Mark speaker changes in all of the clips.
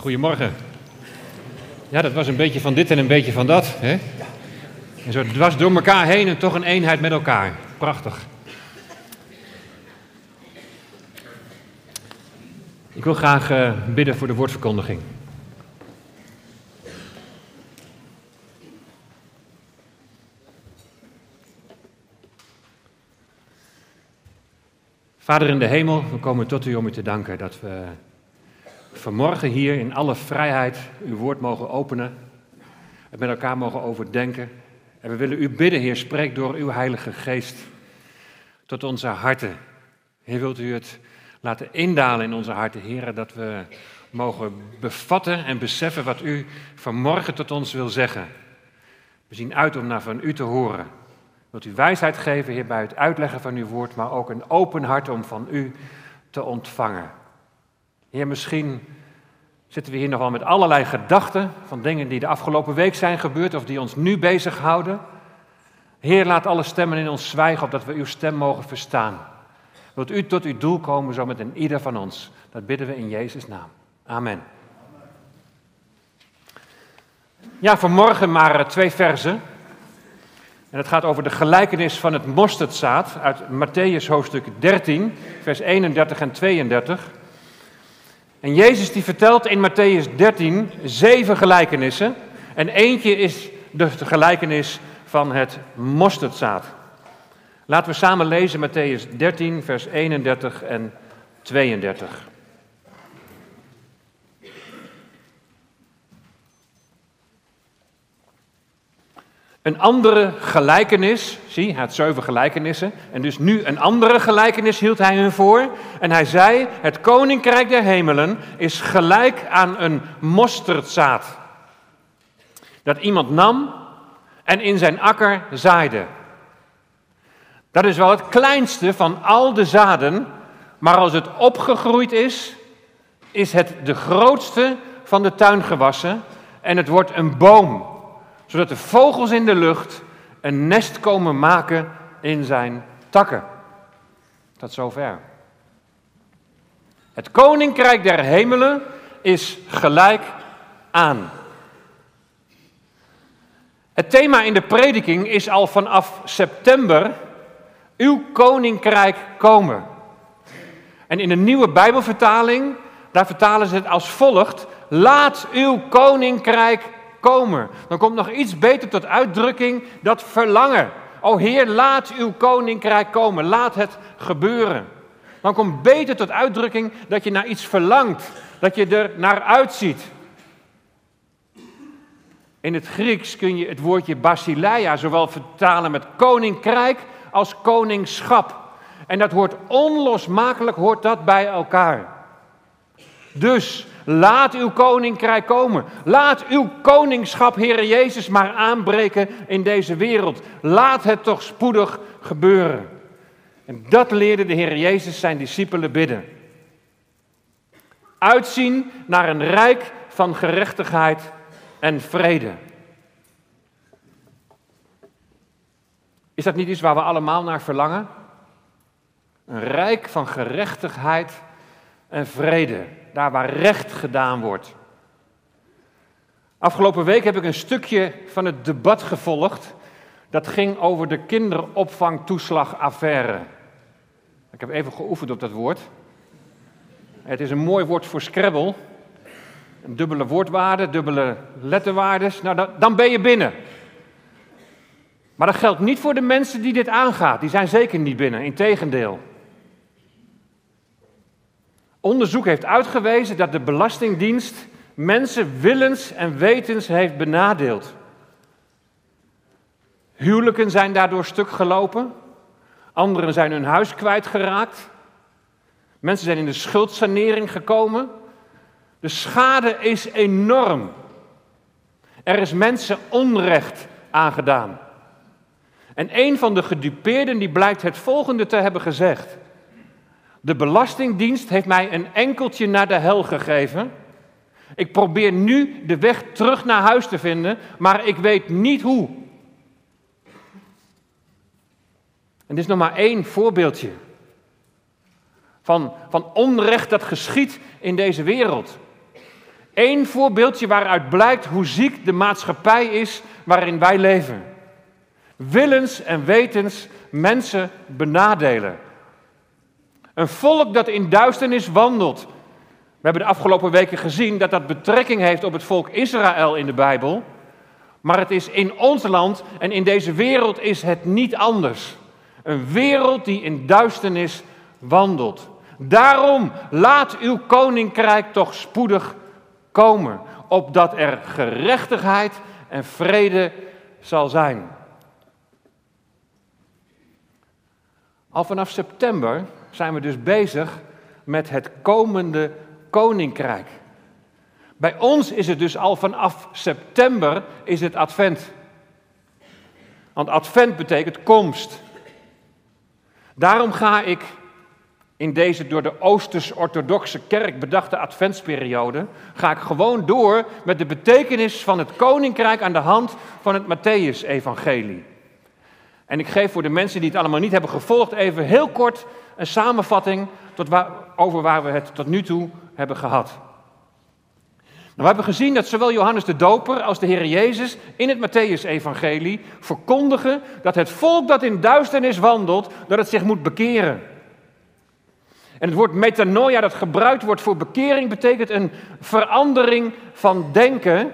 Speaker 1: Goedemorgen. Ja, dat was een beetje van dit en een beetje van dat. Hè? En zo dwars door elkaar heen en toch een eenheid met elkaar. Prachtig. Ik wil graag uh, bidden voor de woordverkondiging. Vader in de hemel, we komen tot u om u te danken dat we vanmorgen hier in alle vrijheid uw woord mogen openen. Het met elkaar mogen overdenken. En we willen u bidden, Heer, spreek door uw Heilige Geest tot onze harten. Heer, wilt u het laten indalen in onze harten, Heer, dat we mogen bevatten en beseffen wat u vanmorgen tot ons wil zeggen. We zien uit om naar van u te horen. Wilt u wijsheid geven, Heer, bij het uitleggen van uw woord, maar ook een open hart om van u te ontvangen. Heer, misschien zitten we hier nog wel met allerlei gedachten van dingen die de afgelopen week zijn gebeurd of die ons nu bezighouden. Heer, laat alle stemmen in ons zwijgen, opdat we uw stem mogen verstaan. Wilt u tot uw doel komen, zo met een ieder van ons. Dat bidden we in Jezus' naam. Amen. Ja, vanmorgen maar twee versen. En het gaat over de gelijkenis van het mosterdzaad uit Matthäus hoofdstuk 13, vers 31 en 32. En Jezus die vertelt in Matthäus 13 zeven gelijkenissen. En eentje is de gelijkenis van het mosterdzaad. Laten we samen lezen Matthäus 13, vers 31 en 32. Een andere gelijkenis, zie, hij had zeven gelijkenissen, en dus nu een andere gelijkenis hield hij hun voor. En hij zei, het koninkrijk der hemelen is gelijk aan een mosterdzaad. Dat iemand nam en in zijn akker zaaide. Dat is wel het kleinste van al de zaden, maar als het opgegroeid is, is het de grootste van de tuingewassen en het wordt een boom zodat de vogels in de lucht een nest komen maken in zijn takken. Tot zover. Het koninkrijk der hemelen is gelijk aan. Het thema in de prediking is al vanaf september uw koninkrijk komen. En in de nieuwe Bijbelvertaling, daar vertalen ze het als volgt: Laat uw koninkrijk komen. Dan komt nog iets beter tot uitdrukking, dat verlangen. O Heer, laat uw koninkrijk komen, laat het gebeuren. Dan komt beter tot uitdrukking dat je naar iets verlangt, dat je er naar uitziet. In het Grieks kun je het woordje basileia zowel vertalen met koninkrijk als koningschap. En dat hoort onlosmakelijk hoort dat bij elkaar. Dus Laat uw koninkrijk komen. Laat uw koningschap, Heere Jezus, maar aanbreken in deze wereld. Laat het toch spoedig gebeuren. En dat leerde de Heer Jezus zijn discipelen bidden. Uitzien naar een rijk van gerechtigheid en vrede. Is dat niet iets waar we allemaal naar verlangen? Een rijk van gerechtigheid en vrede daar waar recht gedaan wordt. Afgelopen week heb ik een stukje van het debat gevolgd. Dat ging over de kinderopvangtoeslagaffaire. Ik heb even geoefend op dat woord. Het is een mooi woord voor Scrabble. Een dubbele woordwaarde, dubbele letterwaardes. Nou, dan ben je binnen. Maar dat geldt niet voor de mensen die dit aangaat. Die zijn zeker niet binnen, integendeel. Onderzoek heeft uitgewezen dat de Belastingdienst mensen willens en wetens heeft benadeeld. Huwelijken zijn daardoor stuk gelopen. Anderen zijn hun huis kwijtgeraakt. Mensen zijn in de schuldsanering gekomen. De schade is enorm. Er is mensen onrecht aangedaan. En een van de gedupeerden die blijkt het volgende te hebben gezegd. De Belastingdienst heeft mij een enkeltje naar de hel gegeven. Ik probeer nu de weg terug naar huis te vinden, maar ik weet niet hoe. En dit is nog maar één voorbeeldje van, van onrecht dat geschiet in deze wereld. Eén voorbeeldje waaruit blijkt hoe ziek de maatschappij is waarin wij leven. Willens en wetens mensen benadelen. Een volk dat in duisternis wandelt. We hebben de afgelopen weken gezien dat dat betrekking heeft op het volk Israël in de Bijbel. Maar het is in ons land en in deze wereld is het niet anders. Een wereld die in duisternis wandelt. Daarom laat uw koninkrijk toch spoedig komen, opdat er gerechtigheid en vrede zal zijn. Al vanaf september zijn we dus bezig met het komende koninkrijk. Bij ons is het dus al vanaf september is het advent. Want advent betekent komst. Daarom ga ik in deze door de Oosters-orthodoxe kerk bedachte adventsperiode, ga ik gewoon door met de betekenis van het koninkrijk aan de hand van het Matthäus-evangelie. En ik geef voor de mensen die het allemaal niet hebben gevolgd even heel kort een samenvatting tot waar, over waar we het tot nu toe hebben gehad. Nou, we hebben gezien dat zowel Johannes de Doper als de Heer Jezus in het Matthäus-evangelie verkondigen dat het volk dat in duisternis wandelt, dat het zich moet bekeren. En het woord metanoia dat gebruikt wordt voor bekering betekent een verandering van denken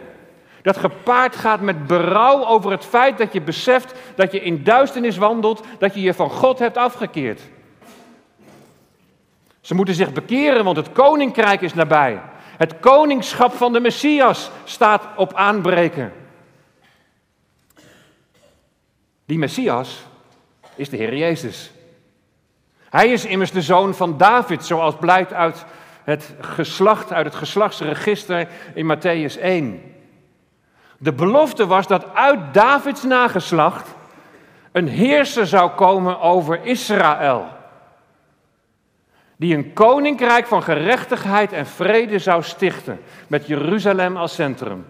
Speaker 1: dat gepaard gaat met berouw over het feit dat je beseft dat je in duisternis wandelt, dat je je van God hebt afgekeerd. Ze moeten zich bekeren, want het koninkrijk is nabij. Het koningschap van de Messias staat op aanbreken. Die Messias is de Heer Jezus. Hij is immers de zoon van David, zoals blijkt uit het geslacht, uit het geslachtsregister in Matthäus 1. De belofte was dat uit Davids nageslacht een heerser zou komen over Israël. Die een koninkrijk van gerechtigheid en vrede zou stichten, met Jeruzalem als centrum.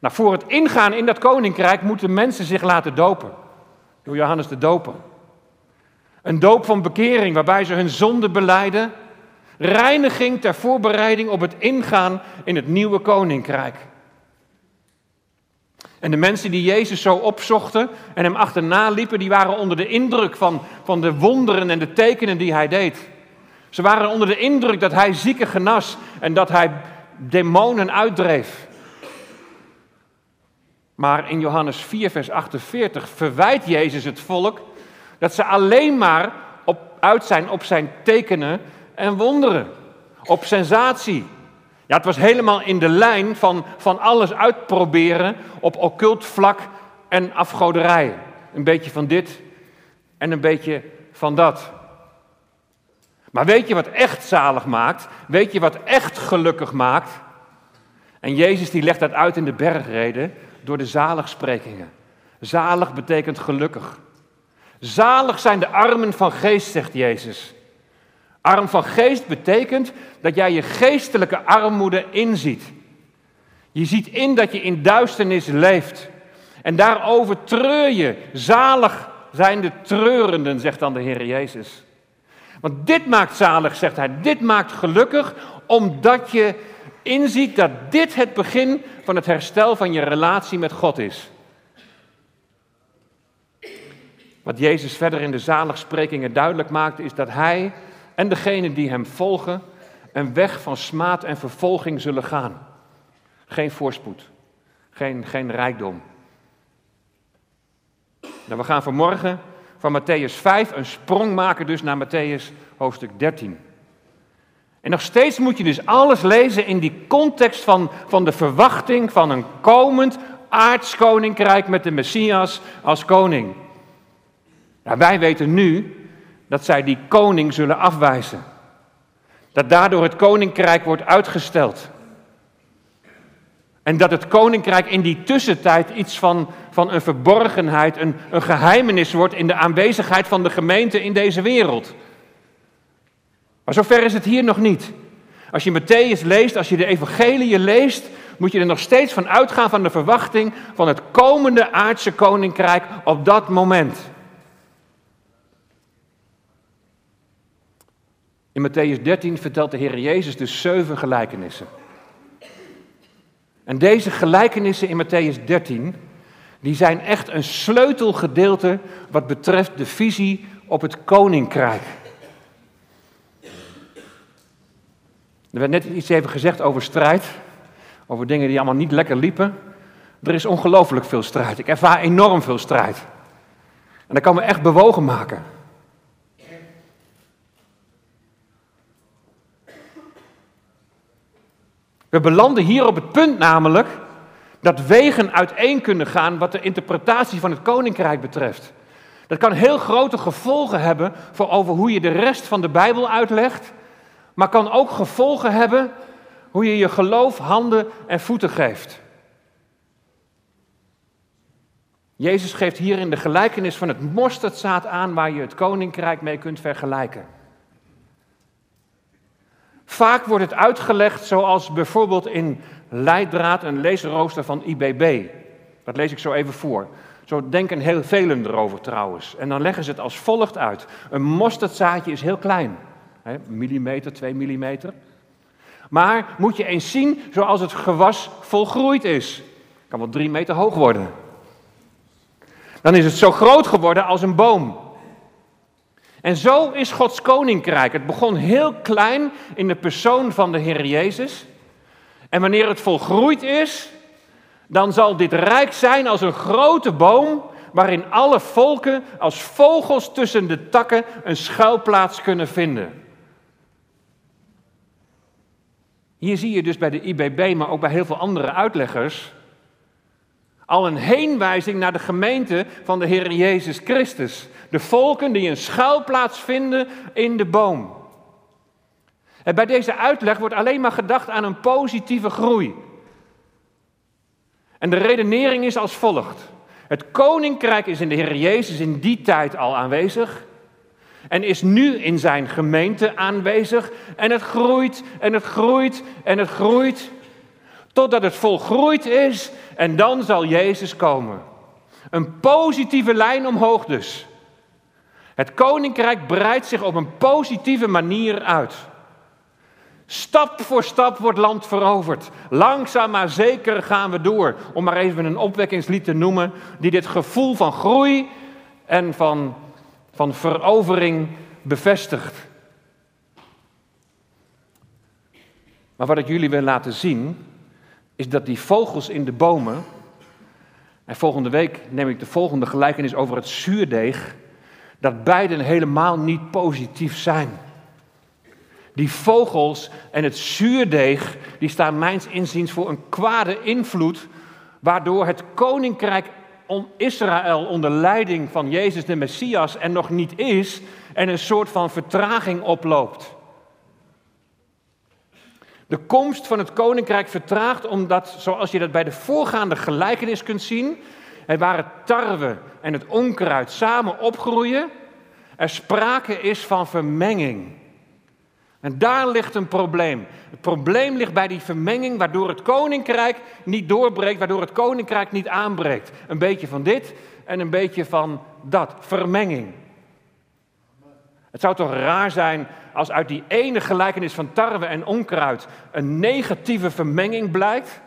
Speaker 1: Nou, voor het ingaan in dat koninkrijk moeten mensen zich laten dopen. Door Johannes de Doper. Een doop van bekering waarbij ze hun zonde beleiden. Reiniging ter voorbereiding op het ingaan in het nieuwe koninkrijk. En de mensen die Jezus zo opzochten en hem achterna liepen, die waren onder de indruk van, van de wonderen en de tekenen die hij deed. Ze waren onder de indruk dat hij zieken genas en dat hij demonen uitdreef. Maar in Johannes 4, vers 48 verwijt Jezus het volk dat ze alleen maar op, uit zijn op zijn tekenen en wonderen, op sensatie. Ja, het was helemaal in de lijn van, van alles uitproberen op occult vlak en afgoderij. Een beetje van dit en een beetje van dat. Maar weet je wat echt zalig maakt? Weet je wat echt gelukkig maakt? En Jezus die legt dat uit in de bergreden door de zaligsprekingen. Zalig betekent gelukkig. Zalig zijn de armen van geest, zegt Jezus. Arm van geest betekent dat jij je geestelijke armoede inziet. Je ziet in dat je in duisternis leeft. En daarover treur je. Zalig zijn de treurenden, zegt dan de Heer Jezus. Want dit maakt zalig, zegt hij. Dit maakt gelukkig, omdat je inziet dat dit het begin van het herstel van je relatie met God is. Wat Jezus verder in de zaligsprekingen duidelijk maakt, is dat Hij en degenen die Hem volgen een weg van smaad en vervolging zullen gaan. Geen voorspoed, geen, geen rijkdom. Nou, we gaan vanmorgen van Matthäus 5 een sprong maken dus naar Matthäus hoofdstuk 13. En nog steeds moet je dus alles lezen in die context van, van de verwachting van een komend aardskoninkrijk met de Messias als koning. Nou, wij weten nu dat zij die koning zullen afwijzen. Dat daardoor het koninkrijk wordt uitgesteld. En dat het koninkrijk in die tussentijd iets van, van een verborgenheid, een, een geheimenis wordt in de aanwezigheid van de gemeente in deze wereld. Maar zover is het hier nog niet. Als je Matthäus leest, als je de evangelie leest, moet je er nog steeds van uitgaan van de verwachting van het komende aardse koninkrijk op dat moment. In Matthäus 13 vertelt de Heer Jezus dus zeven gelijkenissen. En deze gelijkenissen in Matthäus 13, die zijn echt een sleutelgedeelte wat betreft de visie op het koninkrijk. Er werd net iets even gezegd over strijd, over dingen die allemaal niet lekker liepen. Er is ongelooflijk veel strijd. Ik ervaar enorm veel strijd. En dat kan me echt bewogen maken. We belanden hier op het punt namelijk dat wegen uiteen kunnen gaan wat de interpretatie van het koninkrijk betreft. Dat kan heel grote gevolgen hebben voor over hoe je de rest van de Bijbel uitlegt, maar kan ook gevolgen hebben hoe je je geloof handen en voeten geeft. Jezus geeft hier in de gelijkenis van het mosterdzaad aan waar je het koninkrijk mee kunt vergelijken. Vaak wordt het uitgelegd zoals bijvoorbeeld in Leidraad, een leesrooster van IBB. Dat lees ik zo even voor. Zo denken heel velen erover trouwens. En dan leggen ze het als volgt uit. Een mosterdzaadje is heel klein. Millimeter, twee millimeter. Maar moet je eens zien zoals het gewas volgroeid is. Kan wel drie meter hoog worden. Dan is het zo groot geworden als een boom. En zo is Gods koninkrijk. Het begon heel klein in de persoon van de Heer Jezus. En wanneer het volgroeid is, dan zal dit rijk zijn als een grote boom, waarin alle volken als vogels tussen de takken een schuilplaats kunnen vinden. Hier zie je dus bij de IBB, maar ook bij heel veel andere uitleggers, al een heenwijzing naar de gemeente van de Heer Jezus Christus. De volken die een schuilplaats vinden in de boom. En bij deze uitleg wordt alleen maar gedacht aan een positieve groei. En de redenering is als volgt. Het koninkrijk is in de Heer Jezus in die tijd al aanwezig. En is nu in zijn gemeente aanwezig. En het groeit en het groeit en het groeit. Totdat het volgroeid is en dan zal Jezus komen. Een positieve lijn omhoog dus. Het koninkrijk breidt zich op een positieve manier uit. Stap voor stap wordt land veroverd. Langzaam maar zeker gaan we door. Om maar even een opwekkingslied te noemen, die dit gevoel van groei en van, van verovering bevestigt. Maar wat ik jullie wil laten zien, is dat die vogels in de bomen. En volgende week neem ik de volgende gelijkenis over het zuurdeeg. Dat beiden helemaal niet positief zijn. Die vogels en het zuurdeeg, die staan mijns inziens voor een kwade invloed, waardoor het koninkrijk Israël onder leiding van Jezus de Messias er nog niet is en een soort van vertraging oploopt. De komst van het koninkrijk vertraagt omdat, zoals je dat bij de voorgaande gelijkenis kunt zien, er waar het tarwe en het onkruid samen opgroeien, er sprake is van vermenging. En daar ligt een probleem. Het probleem ligt bij die vermenging, waardoor het koninkrijk niet doorbreekt, waardoor het koninkrijk niet aanbreekt. Een beetje van dit en een beetje van dat. Vermenging. Het zou toch raar zijn als uit die ene gelijkenis van tarwe en onkruid een negatieve vermenging blijkt.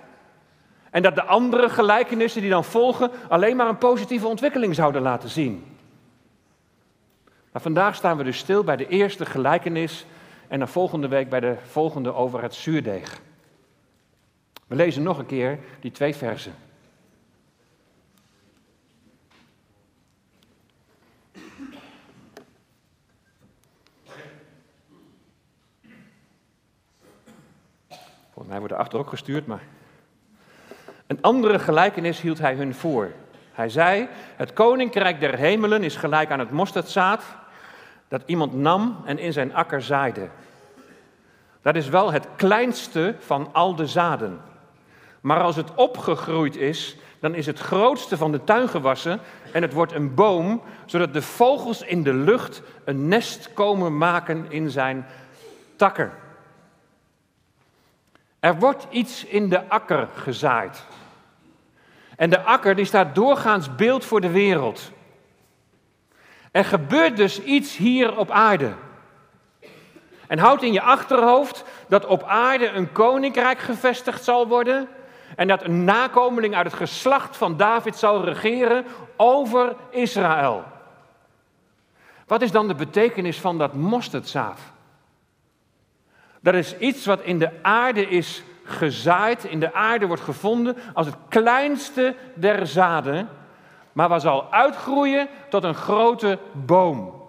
Speaker 1: En dat de andere gelijkenissen die dan volgen alleen maar een positieve ontwikkeling zouden laten zien. Maar vandaag staan we dus stil bij de eerste gelijkenis en dan volgende week bij de volgende over het zuurdeeg. We lezen nog een keer die twee versen. Volgens mij wordt achter ook gestuurd, maar. Een andere gelijkenis hield hij hun voor. Hij zei: Het koninkrijk der hemelen is gelijk aan het mosterdzaad dat iemand nam en in zijn akker zaaide. Dat is wel het kleinste van al de zaden. Maar als het opgegroeid is, dan is het grootste van de tuingewassen en het wordt een boom, zodat de vogels in de lucht een nest komen maken in zijn takken. Er wordt iets in de akker gezaaid. En de akker die staat doorgaans beeld voor de wereld. Er gebeurt dus iets hier op aarde. En houd in je achterhoofd dat op aarde een koninkrijk gevestigd zal worden. En dat een nakomeling uit het geslacht van David zal regeren over Israël. Wat is dan de betekenis van dat mosterdzaad? Dat is iets wat in de aarde is gezaaid, in de aarde wordt gevonden als het kleinste der zaden, maar wat zal uitgroeien tot een grote boom.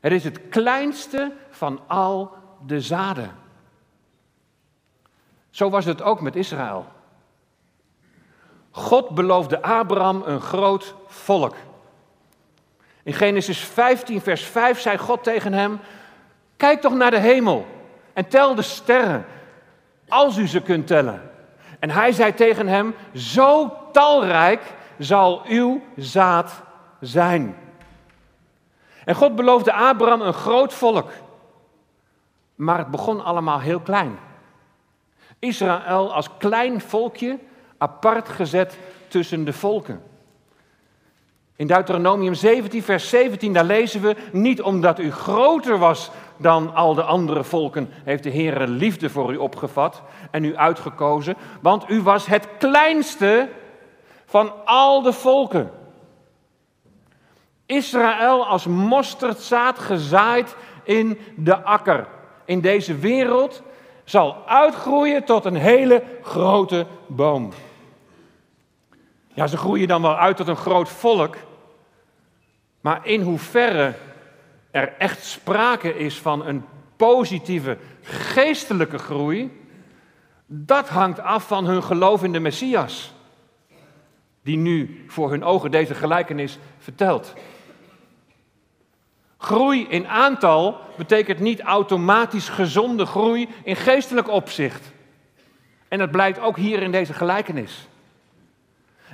Speaker 1: Het is het kleinste van al de zaden. Zo was het ook met Israël. God beloofde Abraham een groot volk. In Genesis 15, vers 5 zei God tegen hem: Kijk toch naar de hemel en tel de sterren, als u ze kunt tellen. En hij zei tegen hem: Zo talrijk zal uw zaad zijn. En God beloofde Abraham een groot volk. Maar het begon allemaal heel klein. Israël als klein volkje, apart gezet tussen de volken. In Deuteronomium 17, vers 17, daar lezen we: Niet omdat u groter was dan al de andere volken, heeft de Heer liefde voor u opgevat en u uitgekozen, want u was het kleinste van al de volken. Israël als mosterdzaad gezaaid in de akker. In deze wereld zal uitgroeien tot een hele grote boom. Ja, ze groeien dan wel uit tot een groot volk. Maar in hoeverre er echt sprake is van een positieve geestelijke groei, dat hangt af van hun geloof in de Messias, die nu voor hun ogen deze gelijkenis vertelt. Groei in aantal betekent niet automatisch gezonde groei in geestelijk opzicht. En dat blijkt ook hier in deze gelijkenis.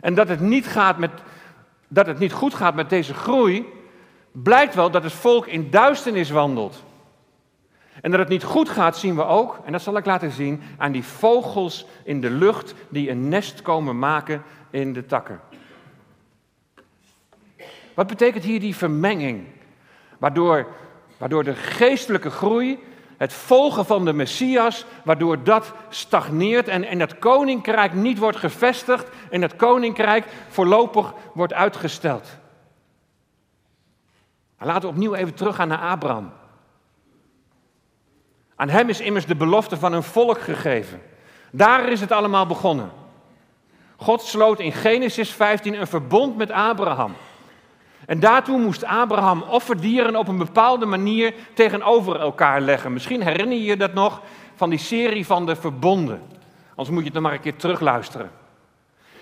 Speaker 1: En dat het niet, gaat met, dat het niet goed gaat met deze groei, blijkt wel dat het volk in duisternis wandelt. En dat het niet goed gaat, zien we ook, en dat zal ik laten zien, aan die vogels in de lucht die een nest komen maken in de takken. Wat betekent hier die vermenging? Waardoor, waardoor de geestelijke groei, het volgen van de Messias, waardoor dat stagneert en, en het koninkrijk niet wordt gevestigd en het koninkrijk voorlopig wordt uitgesteld. Laten we opnieuw even teruggaan naar Abraham. Aan hem is immers de belofte van een volk gegeven. Daar is het allemaal begonnen. God sloot in Genesis 15 een verbond met Abraham. En daartoe moest Abraham offerdieren op een bepaalde manier tegenover elkaar leggen. Misschien herinner je je dat nog van die serie van de verbonden. Anders moet je het nog maar een keer terugluisteren.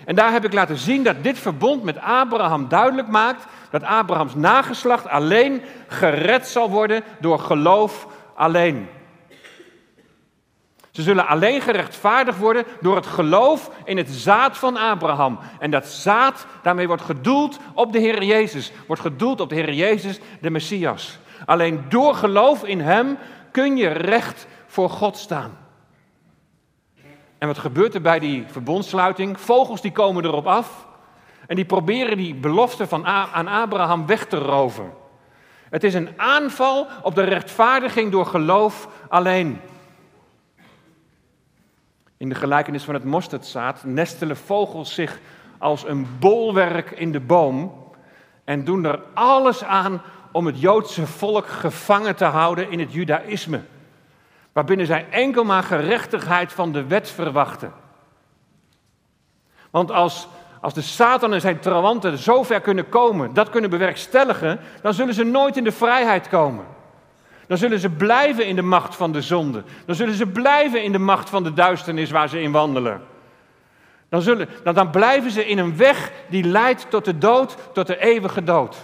Speaker 1: En daar heb ik laten zien dat dit verbond met Abraham duidelijk maakt dat Abrahams nageslacht alleen gered zal worden door geloof alleen. Ze zullen alleen gerechtvaardigd worden door het geloof in het zaad van Abraham. En dat zaad, daarmee wordt gedoeld op de Heer Jezus. Wordt gedoeld op de Heer Jezus, de Messias. Alleen door geloof in Hem kun je recht voor God staan. En wat gebeurt er bij die verbondsluiting? Vogels die komen erop af en die proberen die belofte van aan Abraham weg te roven. Het is een aanval op de rechtvaardiging door geloof alleen. In de gelijkenis van het mosterdzaad nestelen vogels zich als een bolwerk in de boom en doen er alles aan om het Joodse volk gevangen te houden in het Judaïsme, waarbinnen zij enkel maar gerechtigheid van de wet verwachten. Want als, als de Satan en zijn trawanten zover kunnen komen, dat kunnen bewerkstelligen, dan zullen ze nooit in de vrijheid komen. Dan zullen ze blijven in de macht van de zonde. Dan zullen ze blijven in de macht van de duisternis waar ze in wandelen. Dan, zullen, dan blijven ze in een weg die leidt tot de dood, tot de eeuwige dood.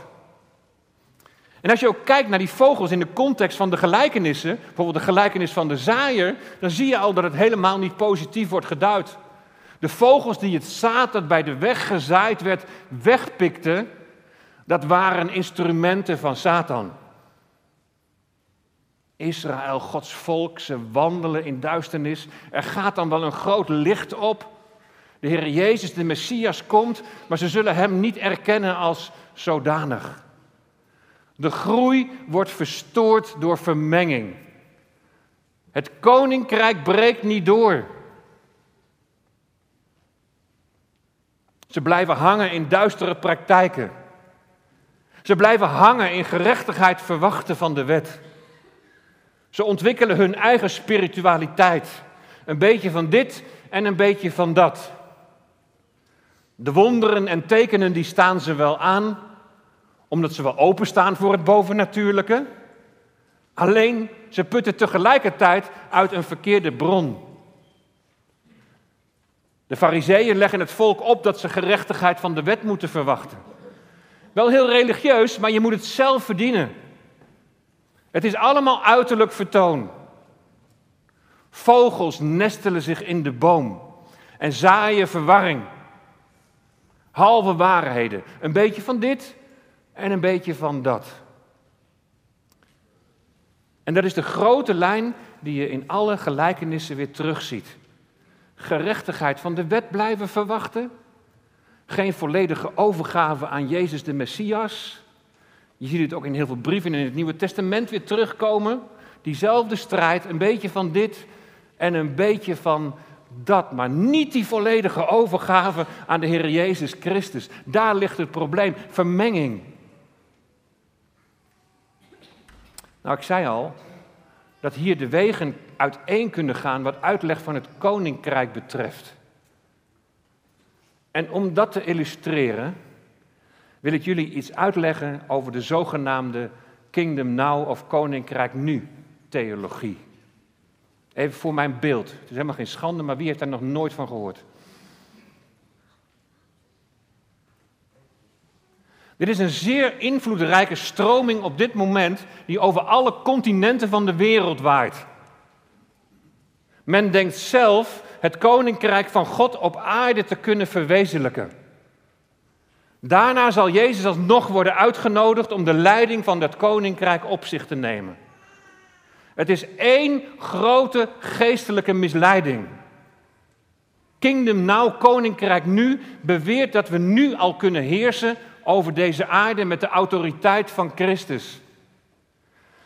Speaker 1: En als je ook kijkt naar die vogels in de context van de gelijkenissen, bijvoorbeeld de gelijkenis van de zaaier, dan zie je al dat het helemaal niet positief wordt geduid. De vogels die het zaad dat bij de weg gezaaid werd wegpikten, dat waren instrumenten van Satan. Israël, Gods volk, ze wandelen in duisternis. Er gaat dan wel een groot licht op. De Heer Jezus, de Messias, komt, maar ze zullen Hem niet erkennen als zodanig. De groei wordt verstoord door vermenging. Het koninkrijk breekt niet door. Ze blijven hangen in duistere praktijken. Ze blijven hangen in gerechtigheid verwachten van de wet. Ze ontwikkelen hun eigen spiritualiteit. Een beetje van dit en een beetje van dat. De wonderen en tekenen die staan ze wel aan, omdat ze wel openstaan voor het bovennatuurlijke. Alleen ze putten tegelijkertijd uit een verkeerde bron. De fariseeën leggen het volk op dat ze gerechtigheid van de wet moeten verwachten. Wel heel religieus, maar je moet het zelf verdienen. Het is allemaal uiterlijk vertoon. Vogels nestelen zich in de boom en zaaien verwarring. Halve waarheden. Een beetje van dit en een beetje van dat. En dat is de grote lijn die je in alle gelijkenissen weer terugziet. Gerechtigheid van de wet blijven verwachten. Geen volledige overgave aan Jezus de Messias. Je ziet het ook in heel veel brieven in het Nieuwe Testament weer terugkomen. Diezelfde strijd, een beetje van dit en een beetje van dat, maar niet die volledige overgave aan de Heer Jezus Christus. Daar ligt het probleem, vermenging. Nou, ik zei al dat hier de wegen uiteen kunnen gaan wat uitleg van het koninkrijk betreft. En om dat te illustreren, wil ik jullie iets uitleggen over de zogenaamde Kingdom Now of Koninkrijk Nu theologie. Even voor mijn beeld. Het is helemaal geen schande, maar wie heeft daar nog nooit van gehoord? Dit is een zeer invloedrijke stroming op dit moment die over alle continenten van de wereld waait. Men denkt zelf het koninkrijk van God op aarde te kunnen verwezenlijken. Daarna zal Jezus alsnog worden uitgenodigd om de leiding van dat koninkrijk op zich te nemen. Het is één grote geestelijke misleiding. Kingdom Now, Koninkrijk Nu, beweert dat we nu al kunnen heersen over deze aarde met de autoriteit van Christus.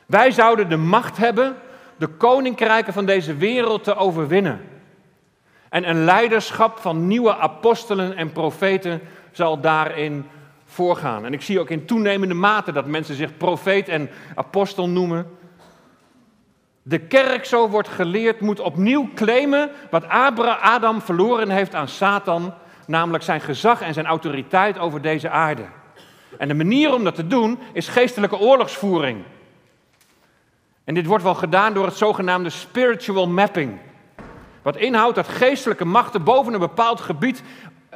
Speaker 1: Wij zouden de macht hebben de koninkrijken van deze wereld te overwinnen. En een leiderschap van nieuwe apostelen en profeten zal daarin voorgaan. En ik zie ook in toenemende mate dat mensen zich profeet en apostel noemen. De kerk, zo wordt geleerd, moet opnieuw claimen wat Adam verloren heeft aan Satan, namelijk zijn gezag en zijn autoriteit over deze aarde. En de manier om dat te doen is geestelijke oorlogsvoering. En dit wordt wel gedaan door het zogenaamde spiritual mapping. Wat inhoudt dat geestelijke machten boven een bepaald gebied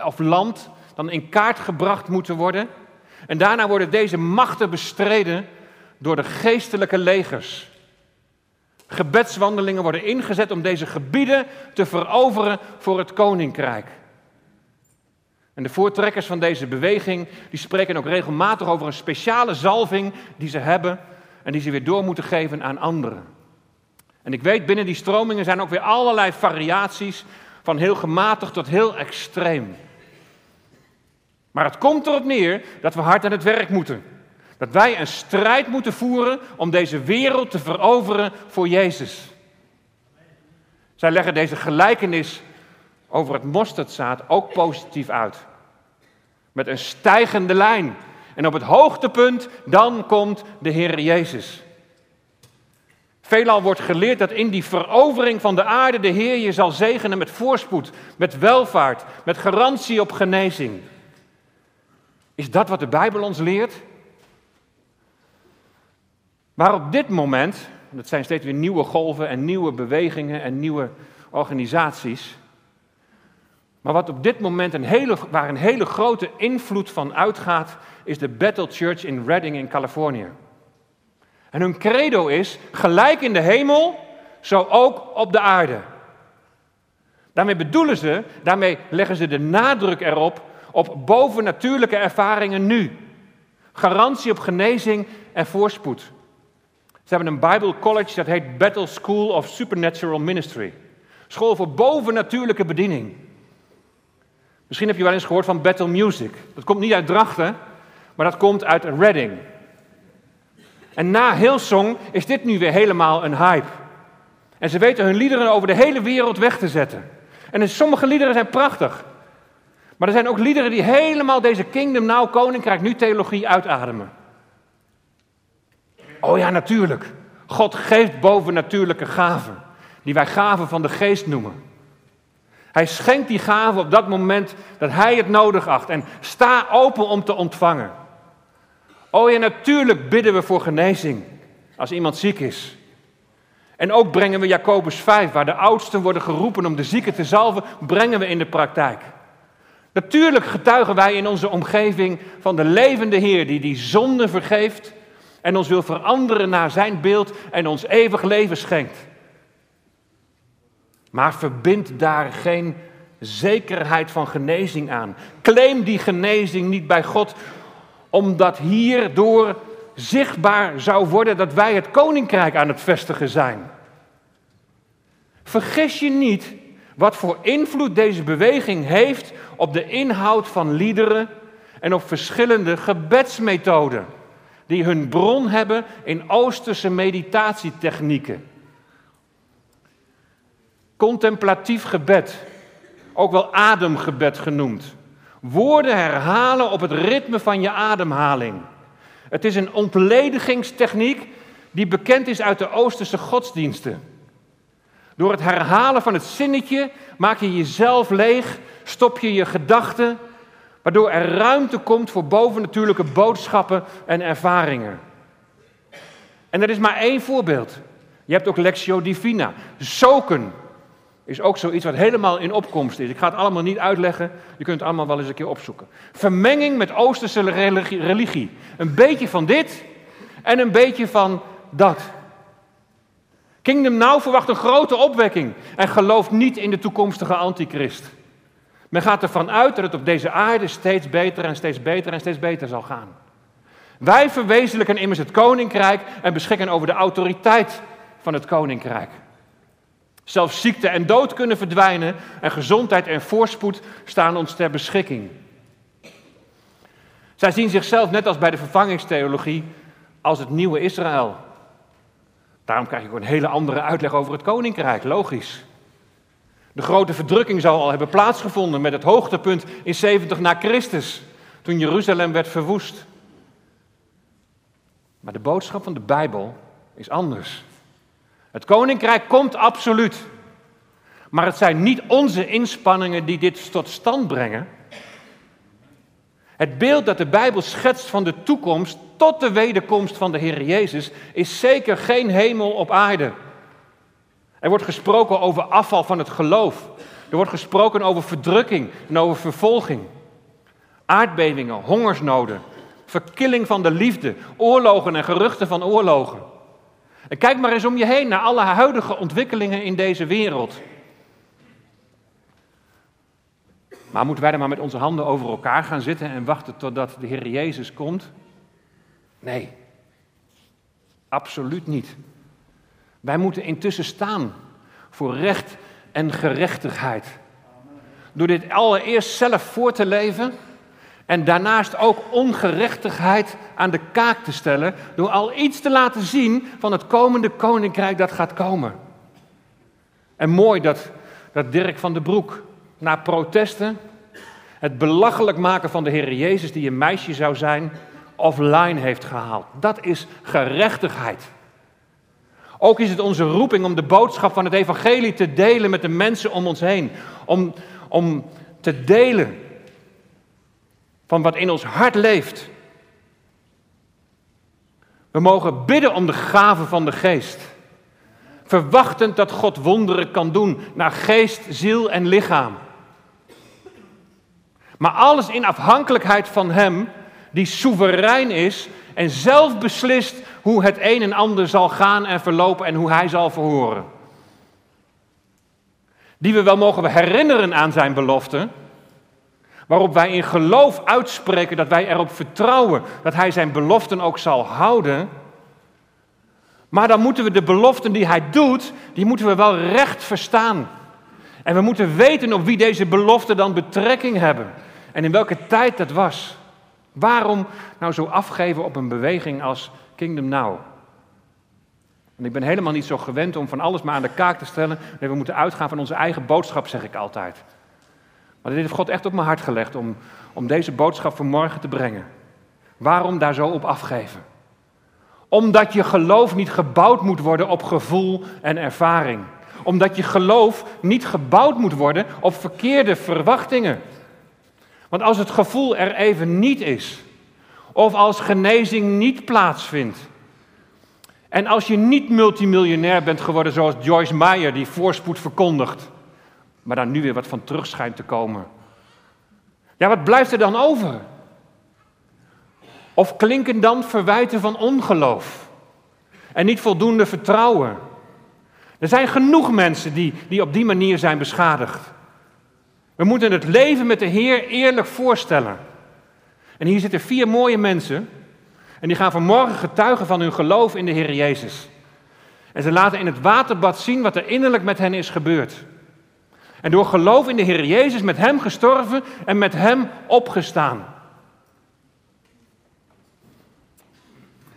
Speaker 1: of land dan in kaart gebracht moeten worden. En daarna worden deze machten bestreden door de geestelijke legers. Gebedswandelingen worden ingezet om deze gebieden te veroveren voor het koninkrijk. En de voortrekkers van deze beweging, die spreken ook regelmatig over een speciale zalving die ze hebben en die ze weer door moeten geven aan anderen. En ik weet, binnen die stromingen zijn ook weer allerlei variaties, van heel gematigd tot heel extreem. Maar het komt erop neer dat we hard aan het werk moeten. Dat wij een strijd moeten voeren om deze wereld te veroveren voor Jezus. Zij leggen deze gelijkenis over het mosterdzaad ook positief uit. Met een stijgende lijn. En op het hoogtepunt, dan komt de Heer Jezus. Veelal wordt geleerd dat in die verovering van de aarde de Heer je zal zegenen met voorspoed, met welvaart, met garantie op genezing. Is dat wat de Bijbel ons leert? Maar op dit moment, dat zijn steeds weer nieuwe golven en nieuwe bewegingen en nieuwe organisaties. Maar wat op dit moment een hele, waar een hele grote invloed van uitgaat, is de Battle Church in Redding in Californië. En hun credo is: gelijk in de hemel, zo ook op de aarde. Daarmee bedoelen ze, daarmee leggen ze de nadruk erop op bovennatuurlijke ervaringen nu. Garantie op genezing en voorspoed. Ze hebben een Bible College dat heet Battle School of Supernatural Ministry. School voor bovennatuurlijke bediening. Misschien heb je wel eens gehoord van Battle Music. Dat komt niet uit Drachten, maar dat komt uit Reading. En na Hillsong is dit nu weer helemaal een hype. En ze weten hun liederen over de hele wereld weg te zetten. En sommige liederen zijn prachtig. Maar er zijn ook liederen die helemaal deze Kingdom Now Koninkrijk Nu theologie uitademen. Oh ja, natuurlijk. God geeft bovennatuurlijke gaven, die wij gaven van de geest noemen. Hij schenkt die gaven op dat moment dat hij het nodig acht. En sta open om te ontvangen. Oh ja, natuurlijk bidden we voor genezing als iemand ziek is. En ook brengen we Jacobus 5, waar de oudsten worden geroepen om de zieken te zalven, brengen we in de praktijk. Natuurlijk getuigen wij in onze omgeving van de levende Heer die die zonde vergeeft en ons wil veranderen naar zijn beeld en ons eeuwig leven schenkt. Maar verbind daar geen zekerheid van genezing aan. Claim die genezing niet bij God, omdat hierdoor zichtbaar zou worden dat wij het koninkrijk aan het vestigen zijn. Vergis je niet wat voor invloed deze beweging heeft op de inhoud van liederen en op verschillende gebedsmethoden die hun bron hebben in Oosterse meditatietechnieken. Contemplatief gebed, ook wel ademgebed genoemd. Woorden herhalen op het ritme van je ademhaling. Het is een ontledigingstechniek die bekend is uit de Oosterse godsdiensten. Door het herhalen van het zinnetje maak je jezelf leeg, stop je je gedachten, waardoor er ruimte komt voor bovennatuurlijke boodschappen en ervaringen. En er is maar één voorbeeld. Je hebt ook Lectio Divina. Soken is ook zoiets wat helemaal in opkomst is. Ik ga het allemaal niet uitleggen, je kunt het allemaal wel eens een keer opzoeken. Vermenging met Oosterse religie. Een beetje van dit en een beetje van dat. Kingdom Now verwacht een grote opwekking en gelooft niet in de toekomstige antichrist. Men gaat ervan uit dat het op deze aarde steeds beter en steeds beter en steeds beter zal gaan. Wij verwezenlijken immers het koninkrijk en beschikken over de autoriteit van het koninkrijk. Zelfs ziekte en dood kunnen verdwijnen en gezondheid en voorspoed staan ons ter beschikking. Zij zien zichzelf net als bij de vervangingstheologie als het nieuwe Israël. Daarom krijg ik ook een hele andere uitleg over het koninkrijk, logisch. De grote verdrukking zal al hebben plaatsgevonden met het hoogtepunt in 70 na Christus, toen Jeruzalem werd verwoest. Maar de boodschap van de Bijbel is anders. Het koninkrijk komt absoluut. Maar het zijn niet onze inspanningen die dit tot stand brengen. Het beeld dat de Bijbel schetst van de toekomst tot de wederkomst van de Heer Jezus is zeker geen hemel op aarde. Er wordt gesproken over afval van het geloof. Er wordt gesproken over verdrukking en over vervolging. Aardbevingen, hongersnoden, verkilling van de liefde, oorlogen en geruchten van oorlogen. En kijk maar eens om je heen naar alle huidige ontwikkelingen in deze wereld. Maar moeten wij dan maar met onze handen over elkaar gaan zitten en wachten totdat de Heer Jezus komt? Nee, absoluut niet. Wij moeten intussen staan voor recht en gerechtigheid. Door dit allereerst zelf voor te leven en daarnaast ook ongerechtigheid aan de kaak te stellen, door al iets te laten zien van het komende koninkrijk dat gaat komen. En mooi dat, dat Dirk van den Broek na protesten het belachelijk maken van de Heer Jezus, die een meisje zou zijn, offline heeft gehaald. Dat is gerechtigheid. Ook is het onze roeping om de boodschap van het evangelie te delen met de mensen om ons heen. Om, om te delen van wat in ons hart leeft. We mogen bidden om de gave van de geest. Verwachtend dat God wonderen kan doen naar geest, ziel en lichaam. Maar alles in afhankelijkheid van Hem, die soeverein is en zelf beslist hoe het een en ander zal gaan en verlopen en hoe Hij zal verhoren. Die we wel mogen herinneren aan Zijn belofte, waarop wij in geloof uitspreken dat wij erop vertrouwen dat Hij Zijn beloften ook zal houden. Maar dan moeten we de beloften die Hij doet, die moeten we wel recht verstaan. En we moeten weten op wie deze beloften dan betrekking hebben. En in welke tijd dat was. Waarom nou zo afgeven op een beweging als Kingdom Now? En ik ben helemaal niet zo gewend om van alles maar aan de kaak te stellen. Nee, we moeten uitgaan van onze eigen boodschap, zeg ik altijd. Dit heeft God echt op mijn hart gelegd om, om deze boodschap vanmorgen te brengen. Waarom daar zo op afgeven? Omdat je geloof niet gebouwd moet worden op gevoel en ervaring. Omdat je geloof niet gebouwd moet worden op verkeerde verwachtingen. Want als het gevoel er even niet is, of als genezing niet plaatsvindt, en als je niet multimiljonair bent geworden zoals Joyce Meyer, die voorspoed verkondigt, maar daar nu weer wat van terug schijnt te komen. Ja, wat blijft er dan over? Of klinken dan verwijten van ongeloof en niet voldoende vertrouwen? Er zijn genoeg mensen die, die op die manier zijn beschadigd. We moeten het leven met de Heer eerlijk voorstellen. En hier zitten vier mooie mensen. En die gaan vanmorgen getuigen van hun geloof in de Heer Jezus. En ze laten in het waterbad zien wat er innerlijk met hen is gebeurd. En door geloof in de Heer Jezus met Hem gestorven en met Hem opgestaan.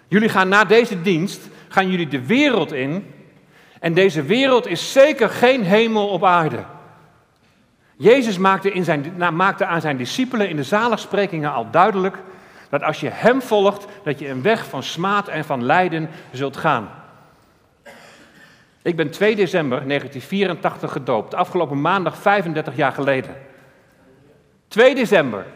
Speaker 1: Jullie gaan na deze dienst, gaan jullie de wereld in. En deze wereld is zeker geen hemel op aarde. Jezus maakte, in zijn, maakte aan zijn discipelen in de zaligsprekingen al duidelijk dat als je Hem volgt, dat je een weg van smaad en van lijden zult gaan. Ik ben 2 december 1984 gedoopt, afgelopen maandag 35 jaar geleden. 2 december.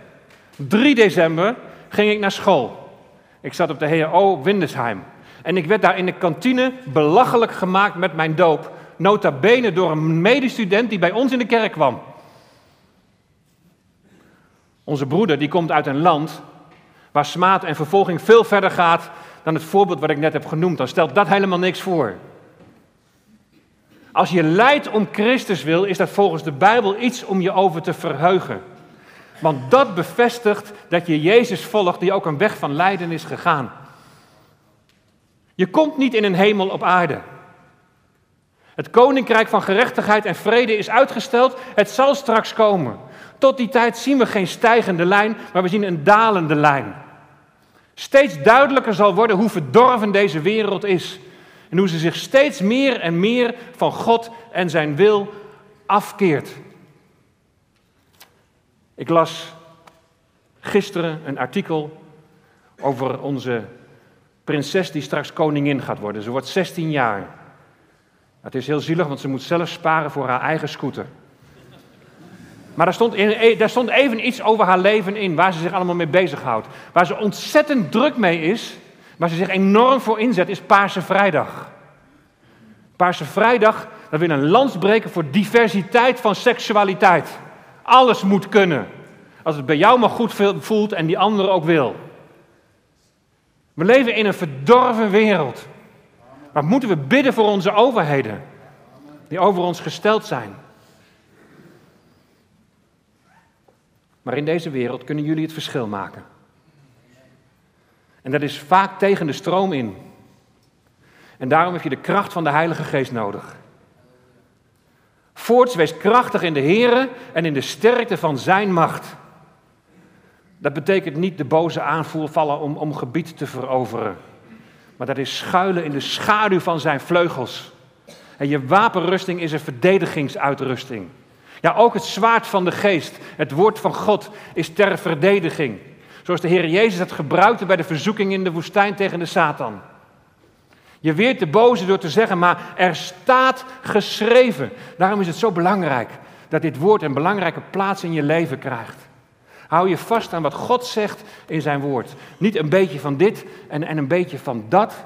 Speaker 1: 3 december ging ik naar school. Ik zat op de HO Windesheim. En ik werd daar in de kantine belachelijk gemaakt met mijn doop. Nota bene door een medestudent die bij ons in de kerk kwam. Onze broeder die komt uit een land waar smaad en vervolging veel verder gaat dan het voorbeeld wat ik net heb genoemd. Dan stelt dat helemaal niks voor. Als je lijdt om Christus wil, is dat volgens de Bijbel iets om je over te verheugen. Want dat bevestigt dat je Jezus volgt die ook een weg van lijden is gegaan. Je komt niet in een hemel op aarde. Het koninkrijk van gerechtigheid en vrede is uitgesteld. Het zal straks komen. Tot die tijd zien we geen stijgende lijn, maar we zien een dalende lijn. Steeds duidelijker zal worden hoe verdorven deze wereld is. En hoe ze zich steeds meer en meer van God en zijn wil afkeert. Ik las gisteren een artikel over onze prinses die straks koningin gaat worden. Ze wordt 16 jaar. Het is heel zielig, want ze moet zelf sparen voor haar eigen scooter. Maar daar stond, in, daar stond even iets over haar leven in, waar ze zich allemaal mee bezighoudt. Waar ze ontzettend druk mee is, waar ze zich enorm voor inzet, is Paarse Vrijdag. Paarse Vrijdag, dat wil een lans breken voor diversiteit van seksualiteit. Alles moet kunnen. Als het bij jou maar goed voelt en die andere ook wil. We leven in een verdorven wereld. Maar moeten we bidden voor onze overheden, die over ons gesteld zijn. Maar in deze wereld kunnen jullie het verschil maken. En dat is vaak tegen de stroom in. En daarom heb je de kracht van de Heilige Geest nodig. Voorts wees krachtig in de Here en in de sterkte van Zijn macht. Dat betekent niet de boze aanvoer vallen om, om gebied te veroveren. Maar dat is schuilen in de schaduw van zijn vleugels. En je wapenrusting is een verdedigingsuitrusting. Ja, ook het zwaard van de geest, het woord van God, is ter verdediging. Zoals de Heer Jezus het gebruikte bij de verzoeking in de woestijn tegen de Satan. Je weert de boze door te zeggen, maar er staat geschreven. Daarom is het zo belangrijk dat dit woord een belangrijke plaats in je leven krijgt. Hou je vast aan wat God zegt in zijn woord. Niet een beetje van dit en, en een beetje van dat.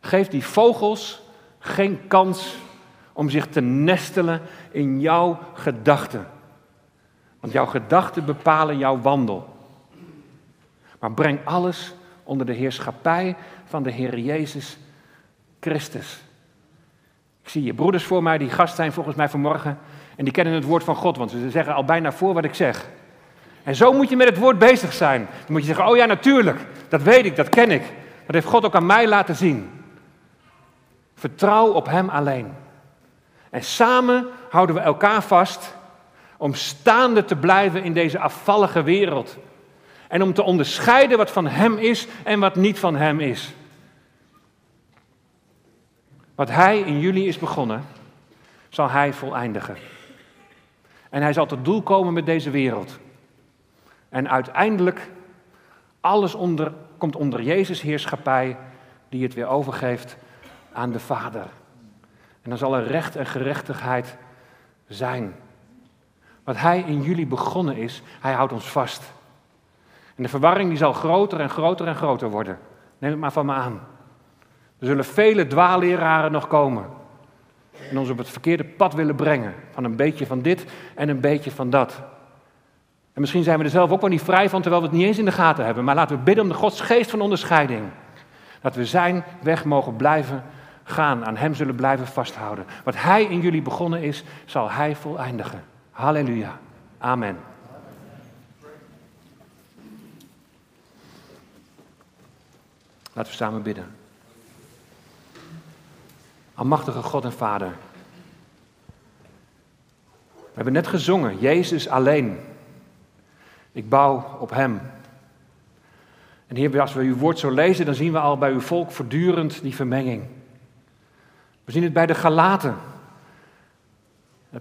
Speaker 1: Geef die vogels geen kans om zich te nestelen in jouw gedachten. Want jouw gedachten bepalen jouw wandel. Maar breng alles onder de heerschappij van de Heer Jezus Christus. Ik zie je broeders voor mij, die gast zijn volgens mij vanmorgen. En die kennen het woord van God, want ze zeggen al bijna voor wat ik zeg. En zo moet je met het woord bezig zijn. Dan moet je zeggen, oh ja, natuurlijk, dat weet ik, dat ken ik. Dat heeft God ook aan mij laten zien. Vertrouw op Hem alleen. En samen houden we elkaar vast om staande te blijven in deze afvallige wereld. En om te onderscheiden wat van Hem is en wat niet van Hem is. Wat Hij in jullie is begonnen, zal Hij voleindigen. En hij zal tot doel komen met deze wereld. En uiteindelijk, alles onder, komt onder Jezus' heerschappij, die het weer overgeeft aan de Vader. En dan zal er recht en gerechtigheid zijn. Wat Hij in jullie begonnen is, Hij houdt ons vast. En de verwarring die zal groter en groter en groter worden. Neem het maar van me aan. Er zullen vele dwaalleraren nog komen. En ons op het verkeerde pad willen brengen. Van een beetje van dit en een beetje van dat. En misschien zijn we er zelf ook wel niet vrij van, terwijl we het niet eens in de gaten hebben. Maar laten we bidden om de Gods geest van onderscheiding. Dat we zijn weg mogen blijven gaan, aan Hem zullen blijven vasthouden. Wat Hij in jullie begonnen is, zal Hij voleindigen. Halleluja. Amen. Laten we samen bidden. Almachtige God en Vader. We hebben net gezongen, Jezus alleen. Ik bouw op Hem. En Heer, als we uw woord zo lezen, dan zien we al bij uw volk voortdurend die vermenging. We zien het bij de Galaten.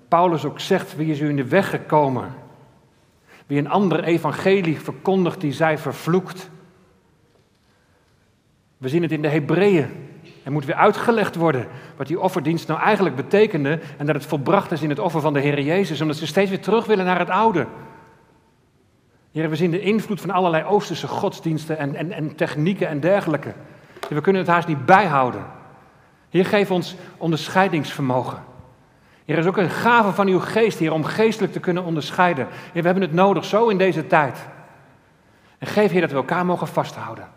Speaker 1: Paulus ook zegt, wie is u in de weg gekomen? Wie een ander evangelie verkondigt, die zij vervloekt. We zien het in de Hebreeën. Er moet weer uitgelegd worden wat die offerdienst nou eigenlijk betekende en dat het volbracht is in het offer van de Heer Jezus, omdat ze steeds weer terug willen naar het oude. Heer, we zien de invloed van allerlei Oosterse godsdiensten en, en, en technieken en dergelijke. We kunnen het haast niet bijhouden. Heer, geef ons onderscheidingsvermogen. Heer, er is ook een gave van uw geest, Heer, om geestelijk te kunnen onderscheiden. We hebben het nodig, zo in deze tijd. En geef, Heer, dat we elkaar mogen vasthouden.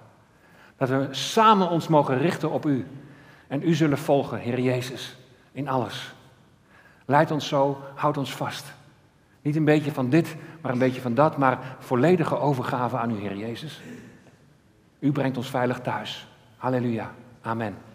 Speaker 1: Dat we samen ons mogen richten op U. En U zullen volgen, Heer Jezus, in alles. Leid ons zo, houd ons vast. Niet een beetje van dit, maar een beetje van dat, maar volledige overgave aan U, Heer Jezus. U brengt ons veilig thuis. Halleluja. Amen.